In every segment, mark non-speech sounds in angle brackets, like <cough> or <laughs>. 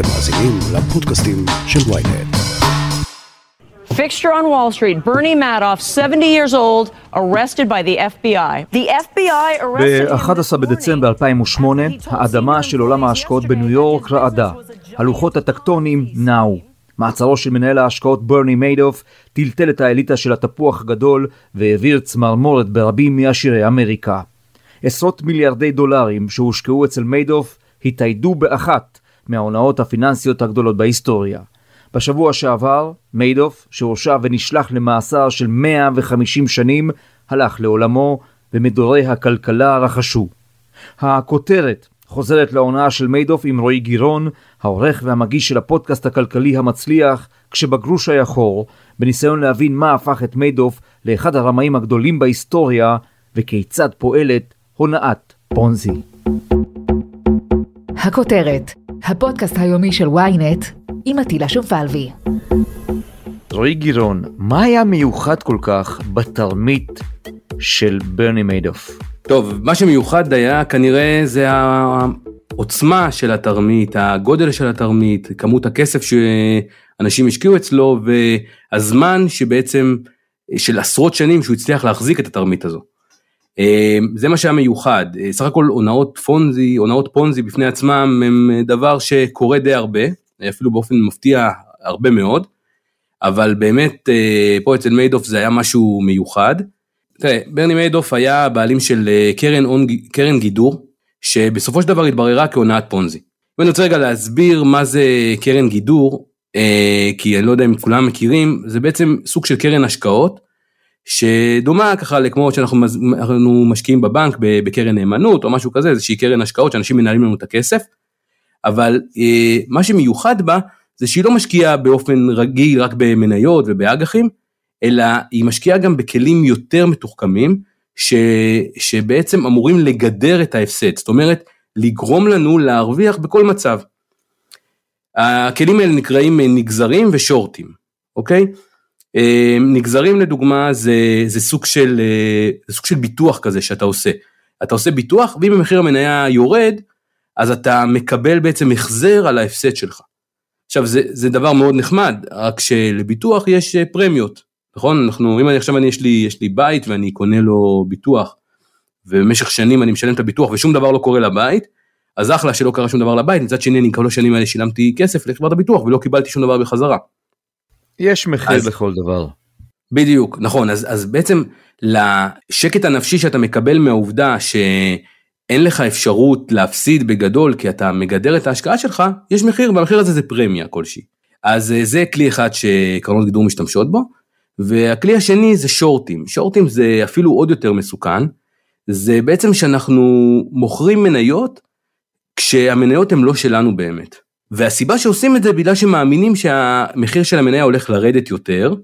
אתם מאזינים לפודקאסטים של ויינט. Fixture on Wall Street, Bernie Madoff, 70 years old, arrested by the FBI. The FBI arrested him ב-11 בדצמבר 2008, האדמה של עולם ההשקעות בניו יורק רעדה. הלוחות הטקטוניים נעו. מעצרו של מנהל ההשקעות ברני מיידוף טלטל את האליטה של התפוח הגדול והעביר צמרמורת ברבים מעשירי אמריקה. עשרות מיליארדי דולרים שהושקעו אצל מיידוף התאיידו באחת מההונאות הפיננסיות הגדולות בהיסטוריה. בשבוע שעבר, מיידוף, שהורשע ונשלח למאסר של 150 שנים, הלך לעולמו ומדורי הכלכלה רכשו. הכותרת חוזרת להונאה של מיידוף עם רועי גירון, העורך והמגיש של הפודקאסט הכלכלי המצליח, כשבגרוש היה חור, בניסיון להבין מה הפך את מיידוף לאחד הרמאים הגדולים בהיסטוריה, וכיצד פועלת הונאת פונזי. הכותרת, הפודקאסט היומי של ynet עם עטילה שומפלבי. רועי גירון, מה היה מיוחד כל כך בתרמית של ברני מיידוף? טוב, מה שמיוחד היה כנראה זה העוצמה של התרמית, הגודל של התרמית, כמות הכסף שאנשים השקיעו אצלו והזמן שבעצם, של עשרות שנים שהוא הצליח להחזיק את התרמית הזו. זה מה שהיה מיוחד, סך הכל הונאות פונזי, הונאות פונזי בפני עצמם הם דבר שקורה די הרבה, אפילו באופן מפתיע הרבה מאוד, אבל באמת פה אצל מיידוף זה היה משהו מיוחד. תראה, ברני מיידוף היה בעלים של קרן, און, קרן גידור, שבסופו של דבר התבררה כהונאת פונזי. אם אני רוצה רגע להסביר מה זה קרן גידור, כי אני לא יודע אם כולם מכירים, זה בעצם סוג של קרן השקעות, שדומה ככה לכמו שאנחנו משקיעים בבנק בקרן נאמנות או משהו כזה, איזושהי קרן השקעות שאנשים מנהלים לנו את הכסף, אבל מה שמיוחד בה זה שהיא לא משקיעה באופן רגיל רק במניות ובאג"חים, אלא היא משקיעה גם בכלים יותר מתוחכמים, ש, שבעצם אמורים לגדר את ההפסד, זאת אומרת, לגרום לנו להרוויח בכל מצב. הכלים האלה נקראים נגזרים ושורטים, אוקיי? נגזרים לדוגמה זה, זה, סוג של, זה סוג של ביטוח כזה שאתה עושה. אתה עושה ביטוח ואם המחיר המניה יורד, אז אתה מקבל בעצם החזר על ההפסד שלך. עכשיו זה, זה דבר מאוד נחמד, רק שלביטוח יש פרמיות. נכון? אנחנו, אם אני עכשיו אני יש לי, יש לי בית ואני קונה לו ביטוח, ובמשך שנים אני משלם את הביטוח ושום דבר לא קורה לבית, אז אחלה שלא קרה שום דבר לבית, מצד שני אני כל השנים האלה שילמתי כסף לחברת הביטוח ולא קיבלתי שום דבר בחזרה. יש מחיר אז, לכל דבר. בדיוק, נכון, אז, אז בעצם לשקט הנפשי שאתה מקבל מהעובדה שאין לך אפשרות להפסיד בגדול כי אתה מגדר את ההשקעה שלך, יש מחיר והמחיר הזה זה פרמיה כלשהי. אז זה כלי אחד שקרנות גידור משתמשות בו. והכלי השני זה שורטים, שורטים זה אפילו עוד יותר מסוכן, זה בעצם שאנחנו מוכרים מניות כשהמניות הן לא שלנו באמת. והסיבה שעושים את זה בגלל שמאמינים שהמחיר של המניה הולך לרדת יותר,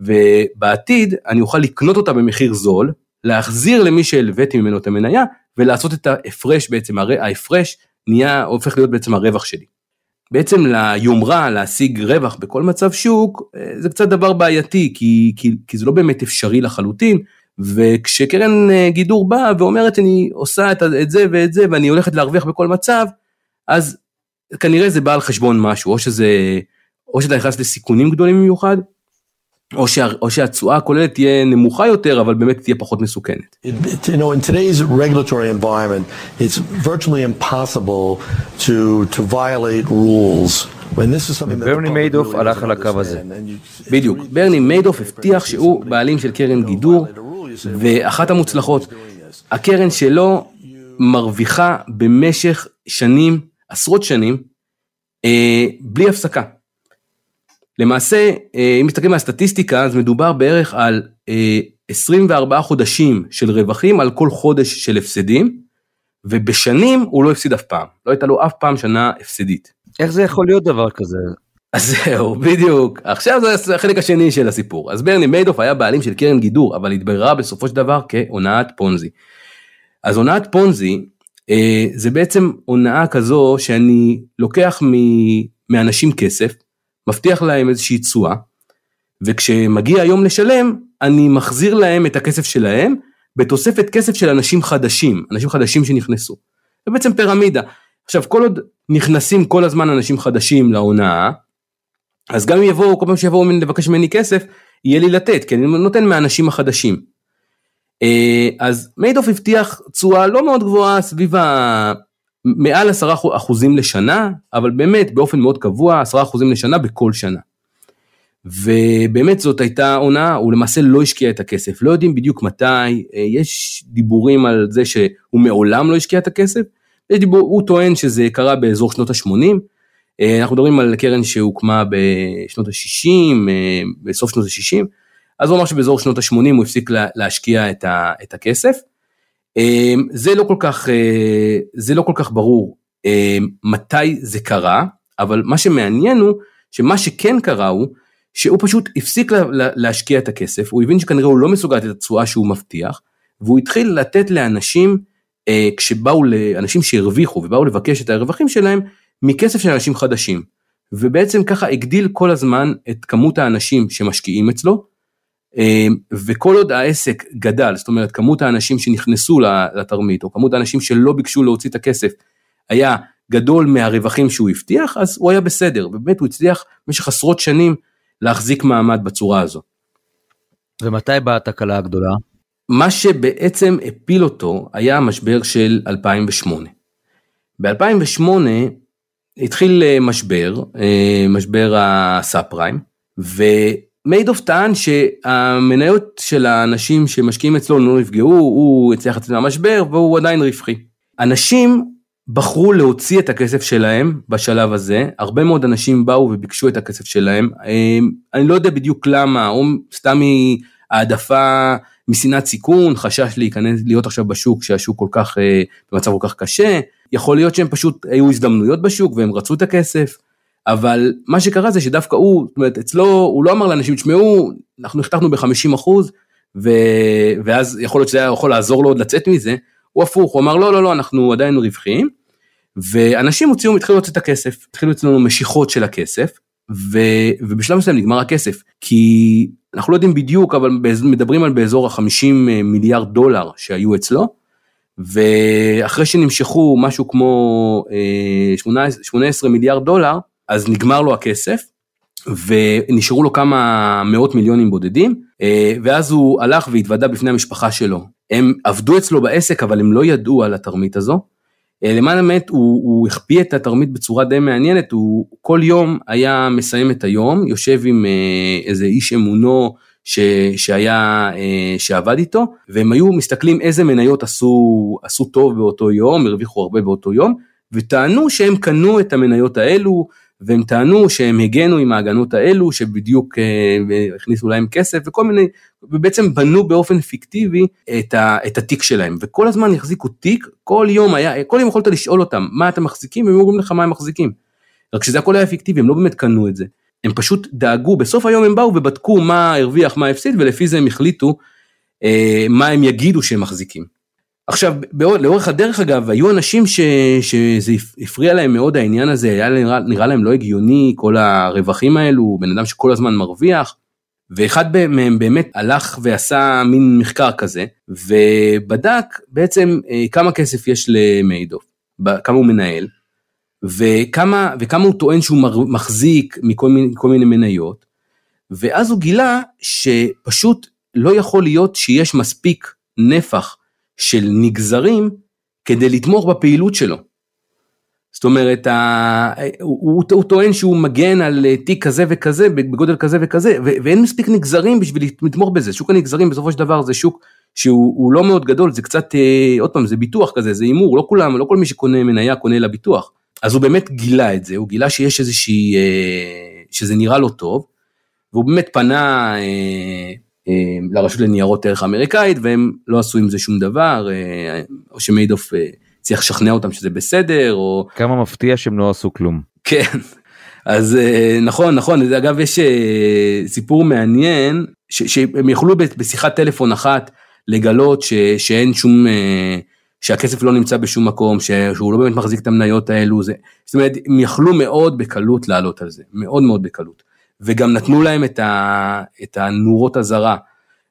ובעתיד אני אוכל לקנות אותה במחיר זול, להחזיר למי שהלוויתי ממנו את המניה, ולעשות את ההפרש בעצם, ההפרש נהיה, הופך להיות בעצם הרווח שלי. בעצם ליומרה להשיג רווח בכל מצב שוק אה, זה קצת דבר בעייתי כי, כי, כי זה לא באמת אפשרי לחלוטין וכשקרן אה, גידור באה ואומרת אני עושה את, את זה ואת זה ואני הולכת להרוויח בכל מצב אז כנראה זה בא על חשבון משהו או שזה או שאתה נכנס לסיכונים גדולים במיוחד או, שה, או שהתשואה הכוללת תהיה נמוכה יותר, אבל באמת תהיה פחות מסוכנת. You know, in today's regulatory environment, it's virtually impossible to, to violate rules. ברני מיידוף הלך על הקו הזה. בדיוק, ברני מיידוף הבטיח שהוא בעלים של קרן גידור, ואחת המוצלחות, הקרן שלו מרוויחה במשך שנים, עשרות שנים, אה, בלי הפסקה. למעשה, אה, אם מסתכלים על הסטטיסטיקה, אז מדובר בערך על 24 אה, חודשים של רווחים על כל חודש של הפסדים, ובשנים הוא לא הפסיד אף פעם, לא הייתה לו אף פעם שנה הפסדית. איך זה יכול להיות דבר כזה? אז זהו, בדיוק. עכשיו זה החלק השני של הסיפור. אז ברני מיידוף היה בעלים של קרן גידור, אבל התבררה בסופו של דבר כהונאת פונזי. אז הונאת פונזי, זה בעצם הונאה כזו שאני לוקח מאנשים כסף, מבטיח להם איזושהי תשואה, וכשמגיע היום לשלם, אני מחזיר להם את הכסף שלהם, בתוספת כסף של אנשים חדשים, אנשים חדשים שנכנסו. זה בעצם פירמידה. עכשיו, כל עוד נכנסים כל הזמן אנשים חדשים להונאה, אז גם אם יבואו, כל פעם שיבואו לבקש ממני כסף, יהיה לי לתת, כי אני נותן מהאנשים החדשים. אה, אז מיידוף הבטיח תשואה לא מאוד גבוהה, סביב ה... מעל 10 אחוזים לשנה, אבל באמת באופן מאוד קבוע, 10 אחוזים לשנה בכל שנה. ובאמת זאת הייתה עונה, הוא למעשה לא השקיע את הכסף, לא יודעים בדיוק מתי, אה, יש דיבורים על זה שהוא מעולם לא השקיע את הכסף, יש דיבור, הוא טוען שזה קרה באזור שנות ה-80, אה, אנחנו מדברים על קרן שהוקמה בשנות ה-60, אה, בסוף שנות ה-60, אז הוא אמר שבאזור שנות ה-80 הוא הפסיק להשקיע את, ה, את הכסף. זה לא כל כך, זה לא כל כך ברור מתי זה קרה, אבל מה שמעניין הוא שמה שכן קרה הוא שהוא פשוט הפסיק לה, לה, להשקיע את הכסף, הוא הבין שכנראה הוא לא מסוגל את התשואה שהוא מבטיח, והוא התחיל לתת לאנשים, אה, כשבאו לאנשים שהרוויחו ובאו לבקש את הרווחים שלהם, מכסף של אנשים חדשים. ובעצם ככה הגדיל כל הזמן את כמות האנשים שמשקיעים אצלו, אה, וכל עוד העסק גדל, זאת אומרת כמות האנשים שנכנסו לתרמית, או כמות האנשים שלא ביקשו להוציא את הכסף, היה גדול מהרווחים שהוא הבטיח, אז הוא היה בסדר, ובאמת הוא הצליח במשך עשרות שנים להחזיק מעמד בצורה הזו. ומתי באה התקלה הגדולה? מה שבעצם הפיל אותו היה המשבר של 2008. ב-2008 התחיל אה, משבר, אה, משבר הסאב פריים, ומיידוף טען שהמניות של האנשים שמשקיעים אצלו לא נפגעו, הוא הצליח לצאת מהמשבר והוא עדיין רווחי. אנשים בחרו להוציא את הכסף שלהם בשלב הזה, הרבה מאוד אנשים באו וביקשו את הכסף שלהם, אמ, אני לא יודע בדיוק למה, או סתם העדפה משנאת סיכון, חשש להיכנס, להיות עכשיו בשוק שהשוק כל כך, אה, במצב כל כך קשה, יכול להיות שהם פשוט היו הזדמנויות בשוק והם רצו את הכסף, אבל מה שקרה זה שדווקא הוא, זאת אומרת אצלו, הוא לא אמר לאנשים, תשמעו, אנחנו החתכנו ב-50 אחוז, ואז יכול להיות שזה היה יכול לעזור לו עוד לצאת מזה, הוא הפוך, הוא אמר לא לא לא אנחנו עדיין רווחיים, ואנשים הוציאו, התחילו להוציא את הכסף, התחילו אצלנו משיכות של הכסף, ו, ובשלב מסוים נגמר הכסף, כי אנחנו לא יודעים בדיוק, אבל מדברים על באזור ה-50 מיליארד דולר שהיו אצלו, ואחרי שנמשכו משהו כמו 18, אה, 18 מיליארד דולר, אז נגמר לו הכסף, ונשארו לו כמה מאות מיליונים בודדים, אה, ואז הוא הלך והתוודה בפני המשפחה שלו. הם עבדו אצלו בעסק, אבל הם לא ידעו על התרמית הזו, אה, למען האמת הוא, הוא החביא את התרמית בצורה די מעניינת, הוא כל יום היה מסיים את היום, יושב עם אה, איזה איש אמונו ש, שהיה, שעבד איתו, והם היו מסתכלים איזה מניות עשו, עשו טוב באותו יום, הרוויחו הרבה באותו יום, וטענו שהם קנו את המניות האלו, והם טענו שהם הגנו עם ההגנות האלו, שבדיוק אה, הכניסו להם כסף וכל מיני, ובעצם בנו באופן פיקטיבי את, ה, את התיק שלהם, וכל הזמן החזיקו תיק, כל יום היה, כל יום יכולת לשאול אותם מה אתם מחזיקים, והם אומרים לך מה הם מחזיקים. רק שזה הכל היה פיקטיבי, הם לא באמת קנו את זה. הם פשוט דאגו, בסוף היום הם באו ובדקו מה הרוויח, מה הפסיד, ולפי זה הם החליטו אה, מה הם יגידו שהם מחזיקים. עכשיו, לאורך הדרך אגב, היו אנשים ש, שזה הפריע להם מאוד העניין הזה, היה נראה, נראה להם לא הגיוני כל הרווחים האלו, בן אדם שכל הזמן מרוויח, ואחד מהם באמת הלך ועשה מין מחקר כזה, ובדק בעצם אה, כמה כסף יש למיידוף, כמה הוא מנהל, וכמה, וכמה הוא טוען שהוא מחזיק מכל מיני, מיני מניות, ואז הוא גילה שפשוט לא יכול להיות שיש מספיק נפח של נגזרים כדי לתמוך בפעילות שלו. זאת אומרת, ה... הוא, הוא, הוא טוען שהוא מגן על תיק כזה וכזה בגודל כזה וכזה, ו, ואין מספיק נגזרים בשביל לתמוך בזה. שוק הנגזרים בסופו של דבר זה שוק שהוא לא מאוד גדול, זה קצת, אה, עוד פעם, זה ביטוח כזה, זה הימור, לא כולם, לא כל מי שקונה מניה קונה לביטוח. אז הוא באמת גילה את זה, הוא גילה שיש איזושהי, אה, שזה נראה לו טוב, והוא באמת פנה אה, אה, לרשות לניירות ערך האמריקאית והם לא עשו עם זה שום דבר אה, או שמיידוף אה, צריך לשכנע אותם שזה בסדר או כמה מפתיע שהם לא עשו כלום כן אז נכון נכון אגב יש סיפור מעניין שהם יכלו בשיחת טלפון אחת לגלות ש, שאין שום שהכסף לא נמצא בשום מקום שהוא לא באמת מחזיק את המניות האלו זה זאת אומרת הם יכלו מאוד בקלות לעלות על זה מאוד מאוד בקלות. וגם נתנו להם את, ה, את הנורות אזהרה,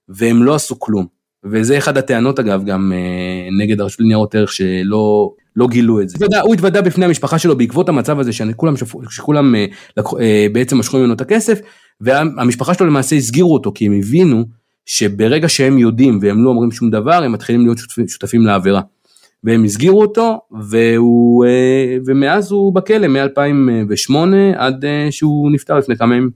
והם לא עשו כלום. וזה אחד הטענות אגב גם נגד הרשות לניירות ערך שלא לא גילו את זה. הוא התוודה בפני המשפחה שלו בעקבות המצב הזה שכולם, שפ... שכולם בעצם משכו ממנו את הכסף והמשפחה שלו למעשה הסגירו אותו כי הם הבינו שברגע שהם יודעים והם לא אומרים שום דבר הם מתחילים להיות שותפים, שותפים לעבירה. והם הסגירו אותו והוא, אה, ומאז הוא בכלא מ-2008 עד אה, שהוא נפטר לפני כמה ימים.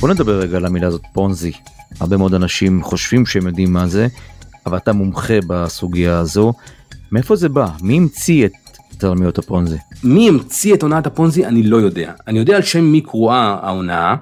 בוא נדבר רגע על המילה הזאת פונזי. הרבה מאוד אנשים חושבים שהם יודעים מה זה, אבל אתה מומחה בסוגיה הזו. מאיפה זה בא? מי המציא את תרמיות הפונזי? מי המציא את הונאת הפונזי אני לא יודע. אני יודע על שם מי קרואה ההונאה,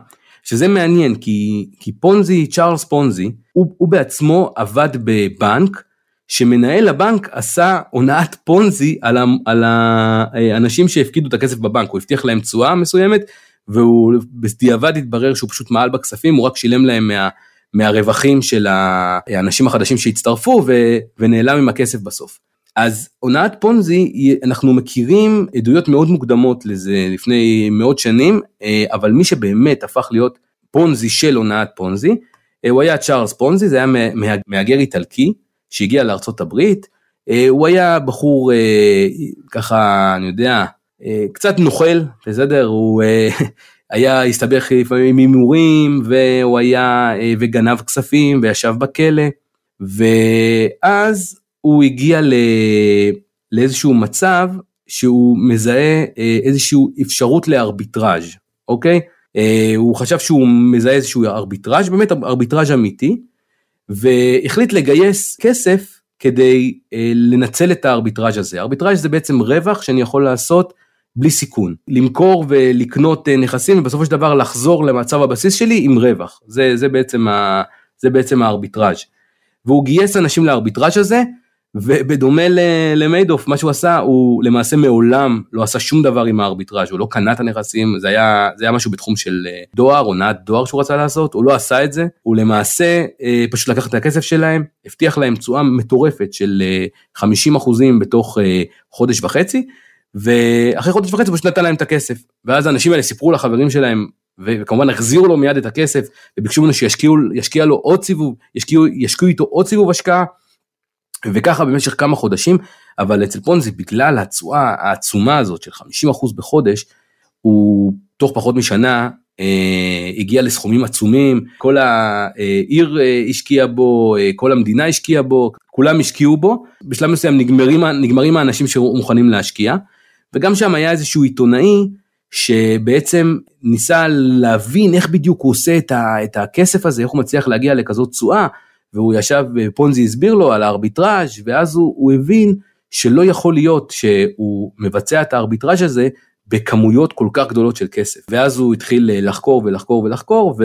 שזה מעניין כי, כי פונזי, צ'ארלס פונזי, הוא, הוא בעצמו עבד בבנק, שמנהל הבנק עשה הונאת פונזי על, ה, על האנשים שהפקידו את הכסף בבנק, הוא הבטיח להם תשואה מסוימת, והוא בדיעבד התברר שהוא פשוט מעל בכספים, הוא רק שילם להם מה, מהרווחים של האנשים החדשים שהצטרפו ו, ונעלם עם הכסף בסוף. אז הונאת פונזי, אנחנו מכירים עדויות מאוד מוקדמות לזה לפני מאות שנים, אה, אבל מי שבאמת הפך להיות פונזי של הונאת פונזי, אה, הוא היה צ'ארלס פונזי, זה היה מהגר איטלקי שהגיע לארצות הברית, אה, הוא היה בחור ככה, אני יודע, קצת נוכל, בסדר? הוא <laughs> היה, הסתבך לפעמים עם הימורים, והוא היה, וגנב כספים, וישב בכלא, ואז הוא הגיע ל... לאיזשהו מצב שהוא מזהה אה, איזושהי אפשרות לארביטראז', אוקיי? אה, הוא חשב שהוא מזהה איזשהו ארביטראז', באמת ארביטראז' אמיתי, והחליט לגייס כסף כדי אה, לנצל את הארביטראז' הזה. ארביטראז' זה בעצם רווח שאני יכול לעשות בלי סיכון. למכור ולקנות נכסים ובסופו של דבר לחזור למצב הבסיס שלי עם רווח. זה, זה, בעצם, ה, זה בעצם הארביטראז'. והוא גייס אנשים לארביטראז' הזה, ובדומה למיידוף מה שהוא עשה הוא למעשה מעולם לא עשה שום דבר עם הארביטראז' הוא לא קנה את הנכסים זה היה זה היה משהו בתחום של אה, דואר הונאת דואר שהוא רצה לעשות הוא לא עשה את זה הוא למעשה אה, פשוט לקח את הכסף שלהם הבטיח להם תשואה מטורפת של 50 אה, אחוזים בתוך חודש וחצי ואחרי חודש וחצי הוא פשוט נתן להם את הכסף ואז האנשים האלה סיפרו לחברים שלהם וכמובן החזירו לו מיד את הכסף וביקשו ממנו שישקיע לו עוד סיבוב ישקיעו ישקיעו איתו עוד סיבוב השקעה. וככה במשך כמה חודשים, אבל אצל פונזי בגלל התשואה העצומה הזאת של 50% בחודש, הוא תוך פחות משנה אה, הגיע לסכומים עצומים, כל העיר אה, השקיעה בו, אה, כל המדינה השקיעה בו, כולם השקיעו בו, בשלב מסוים נגמרים, נגמרים האנשים שמוכנים להשקיע, וגם שם היה איזשהו עיתונאי שבעצם ניסה להבין איך בדיוק הוא עושה את, ה, את הכסף הזה, איך הוא מצליח להגיע לכזאת תשואה, והוא ישב, פונזי הסביר לו על הארביטראז' ואז הוא, הוא הבין שלא יכול להיות שהוא מבצע את הארביטראז' הזה בכמויות כל כך גדולות של כסף. ואז הוא התחיל לחקור ולחקור ולחקור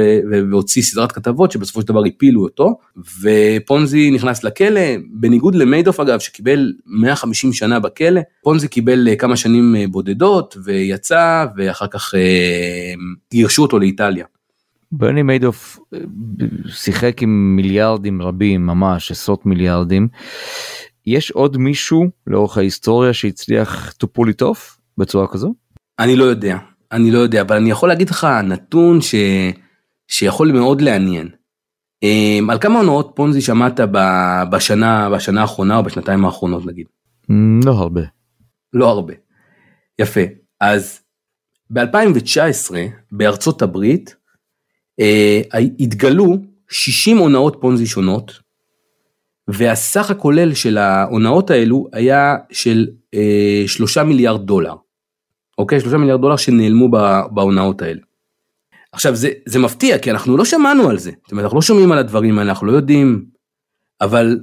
והוציא סדרת כתבות שבסופו של דבר הפילו אותו, ופונזי נכנס לכלא, בניגוד למיידוף אגב שקיבל 150 שנה בכלא, פונזי קיבל כמה שנים בודדות ויצא ואחר כך אה, גירשו אותו לאיטליה. ברני מיידוף אה, שיחק עם מיליארדים רבים ממש עשרות מיליארדים. יש עוד מישהו לאורך ההיסטוריה שהצליח to pull it off בצורה כזו? אני לא יודע אני לא יודע אבל אני יכול להגיד לך נתון ש... שיכול מאוד לעניין. Um, על כמה הונאות פונזי שמעת ב... בשנה בשנה האחרונה או בשנתיים האחרונות נגיד? לא הרבה. לא הרבה. יפה אז ב-2019 בארצות הברית אה, התגלו 60 הונאות פונזי שונות, והסך הכולל של ההונאות האלו היה של אה, 3 מיליארד דולר. אוקיי? 3 מיליארד דולר שנעלמו בהונאות האלה. עכשיו זה, זה מפתיע כי אנחנו לא שמענו על זה, זאת אומרת אנחנו לא שומעים על הדברים האלה, אנחנו לא יודעים, אבל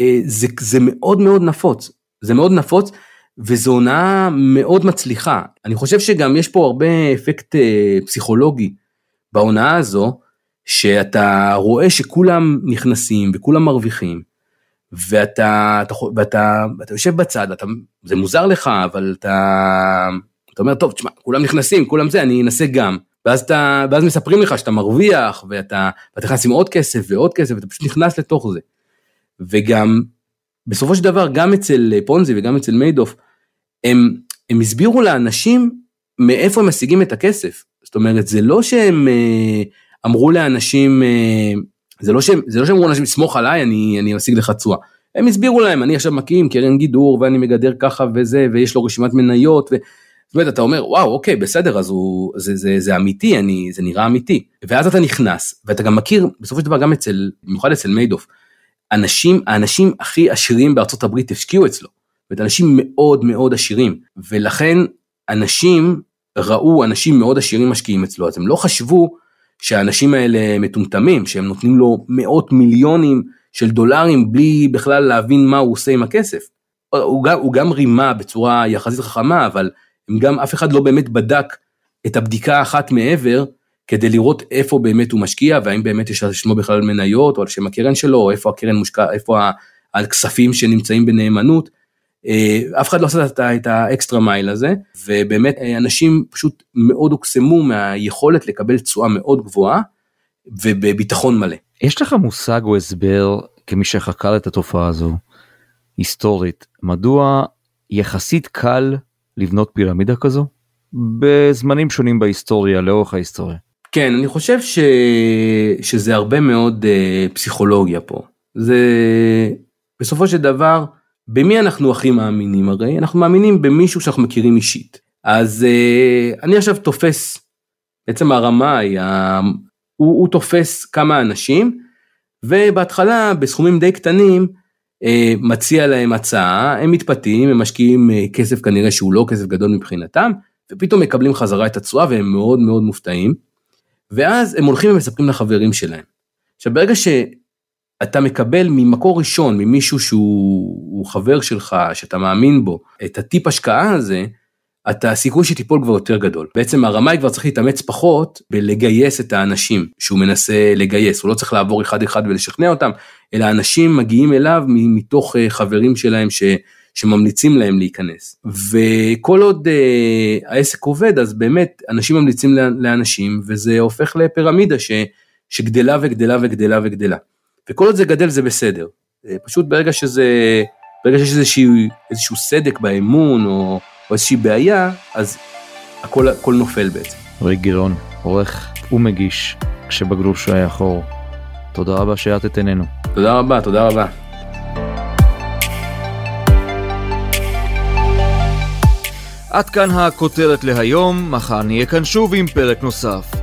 אה, זה, זה מאוד מאוד נפוץ, זה מאוד נפוץ וזו הונאה מאוד מצליחה. אני חושב שגם יש פה הרבה אפקט אה, פסיכולוגי בהונאה הזו, שאתה רואה שכולם נכנסים וכולם מרוויחים, ואתה, אתה, ואתה, ואתה יושב בצד, אתה, זה מוזר לך, אבל אתה, אתה אומר, טוב, תשמע, כולם נכנסים, כולם זה, אני אנסה גם. ואז אתה, ואז מספרים לך שאתה מרוויח, ואתה, ואתה נכנס עם עוד כסף ועוד כסף, ואתה פשוט נכנס לתוך זה. וגם, בסופו של דבר, גם אצל פונזי וגם אצל מיידוף, הם, הם הסבירו לאנשים מאיפה הם משיגים את הכסף. זאת אומרת, זה לא שהם אה, אמרו לאנשים, אה, זה לא שהם, זה לא שהם אמרו לאנשים, סמוך עליי, אני, אני אשיג לך תשואה. הם הסבירו להם, אני עכשיו מקים קרן גידור ואני מגדר ככה וזה, ויש לו רשימת מניות, ו... זאת אומרת, אתה אומר, וואו, אוקיי, בסדר, אז הוא, זה, זה, זה אמיתי, אני, זה נראה אמיתי. ואז אתה נכנס, ואתה גם מכיר, בסופו של דבר גם אצל, במיוחד אצל מיידוף, אנשים, האנשים הכי עשירים בארצות הברית השקיעו אצלו. זאת אומרת, אנשים מאוד מאוד עשירים, ולכן אנשים ראו אנשים מאוד עשירים משקיעים אצלו, אז הם לא חשבו שהאנשים האלה מטומטמים, שהם נותנים לו מאות מיליונים של דולרים בלי בכלל להבין מה הוא עושה עם הכסף. הוא גם, הוא גם רימה בצורה יחסית חכמה, אבל הם גם, אף אחד לא באמת בדק את הבדיקה אחת מעבר, כדי לראות איפה באמת הוא משקיע, והאם באמת יש על שמו בכלל מניות, או על שם הקרן שלו, או איפה הקרן מושקע, איפה הכספים שנמצאים בנאמנות. אה, אף אחד לא עשה את האקסטרה מייל הזה, ובאמת אה, אנשים פשוט מאוד הוקסמו מהיכולת לקבל תשואה מאוד גבוהה, ובביטחון מלא. יש לך מושג או הסבר כמי שחקר את התופעה הזו, היסטורית, מדוע יחסית קל לבנות פירמידה כזו? בזמנים שונים בהיסטוריה, לאורך ההיסטוריה. כן, אני חושב ש... שזה הרבה מאוד uh, פסיכולוגיה פה. זה בסופו של דבר, במי אנחנו הכי מאמינים הרי? אנחנו מאמינים במישהו שאנחנו מכירים אישית. אז uh, אני עכשיו תופס, בעצם הרמה היא, הוא, הוא תופס כמה אנשים, ובהתחלה בסכומים די קטנים אה, מציע להם הצעה, הם מתפתים, הם משקיעים אה, כסף כנראה שהוא לא כסף גדול מבחינתם, ופתאום מקבלים חזרה את התשואה והם מאוד מאוד מופתעים, ואז הם הולכים ומספרים לחברים שלהם. עכשיו ברגע שאתה מקבל ממקור ראשון, ממישהו שהוא חבר שלך, שאתה מאמין בו, את הטיפ השקעה הזה, אתה הסיכוי שתיפול כבר יותר גדול. בעצם הרמאי כבר צריך להתאמץ פחות בלגייס את האנשים שהוא מנסה לגייס, הוא לא צריך לעבור אחד אחד ולשכנע אותם, אלא אנשים מגיעים אליו מתוך אה, חברים שלהם ש... שממליצים להם להיכנס. וכל עוד uh, העסק עובד, אז באמת אנשים ממליצים לאנשים, וזה הופך לפירמידה ש, שגדלה וגדלה וגדלה וגדלה. וכל עוד זה גדל זה בסדר. אה, פשוט ברגע שזה, ברגע שיש איזשהו, איזשהו סדק באמון, או, או איזושהי בעיה, אז הכל, הכל נופל בעצם. ריק גירון, עורך ומגיש, כשבגרוש היה חור. תודה רבה שהארת את עינינו. תודה רבה, תודה רבה. עד כאן הכותרת להיום, מחר נהיה כאן שוב עם פרק נוסף.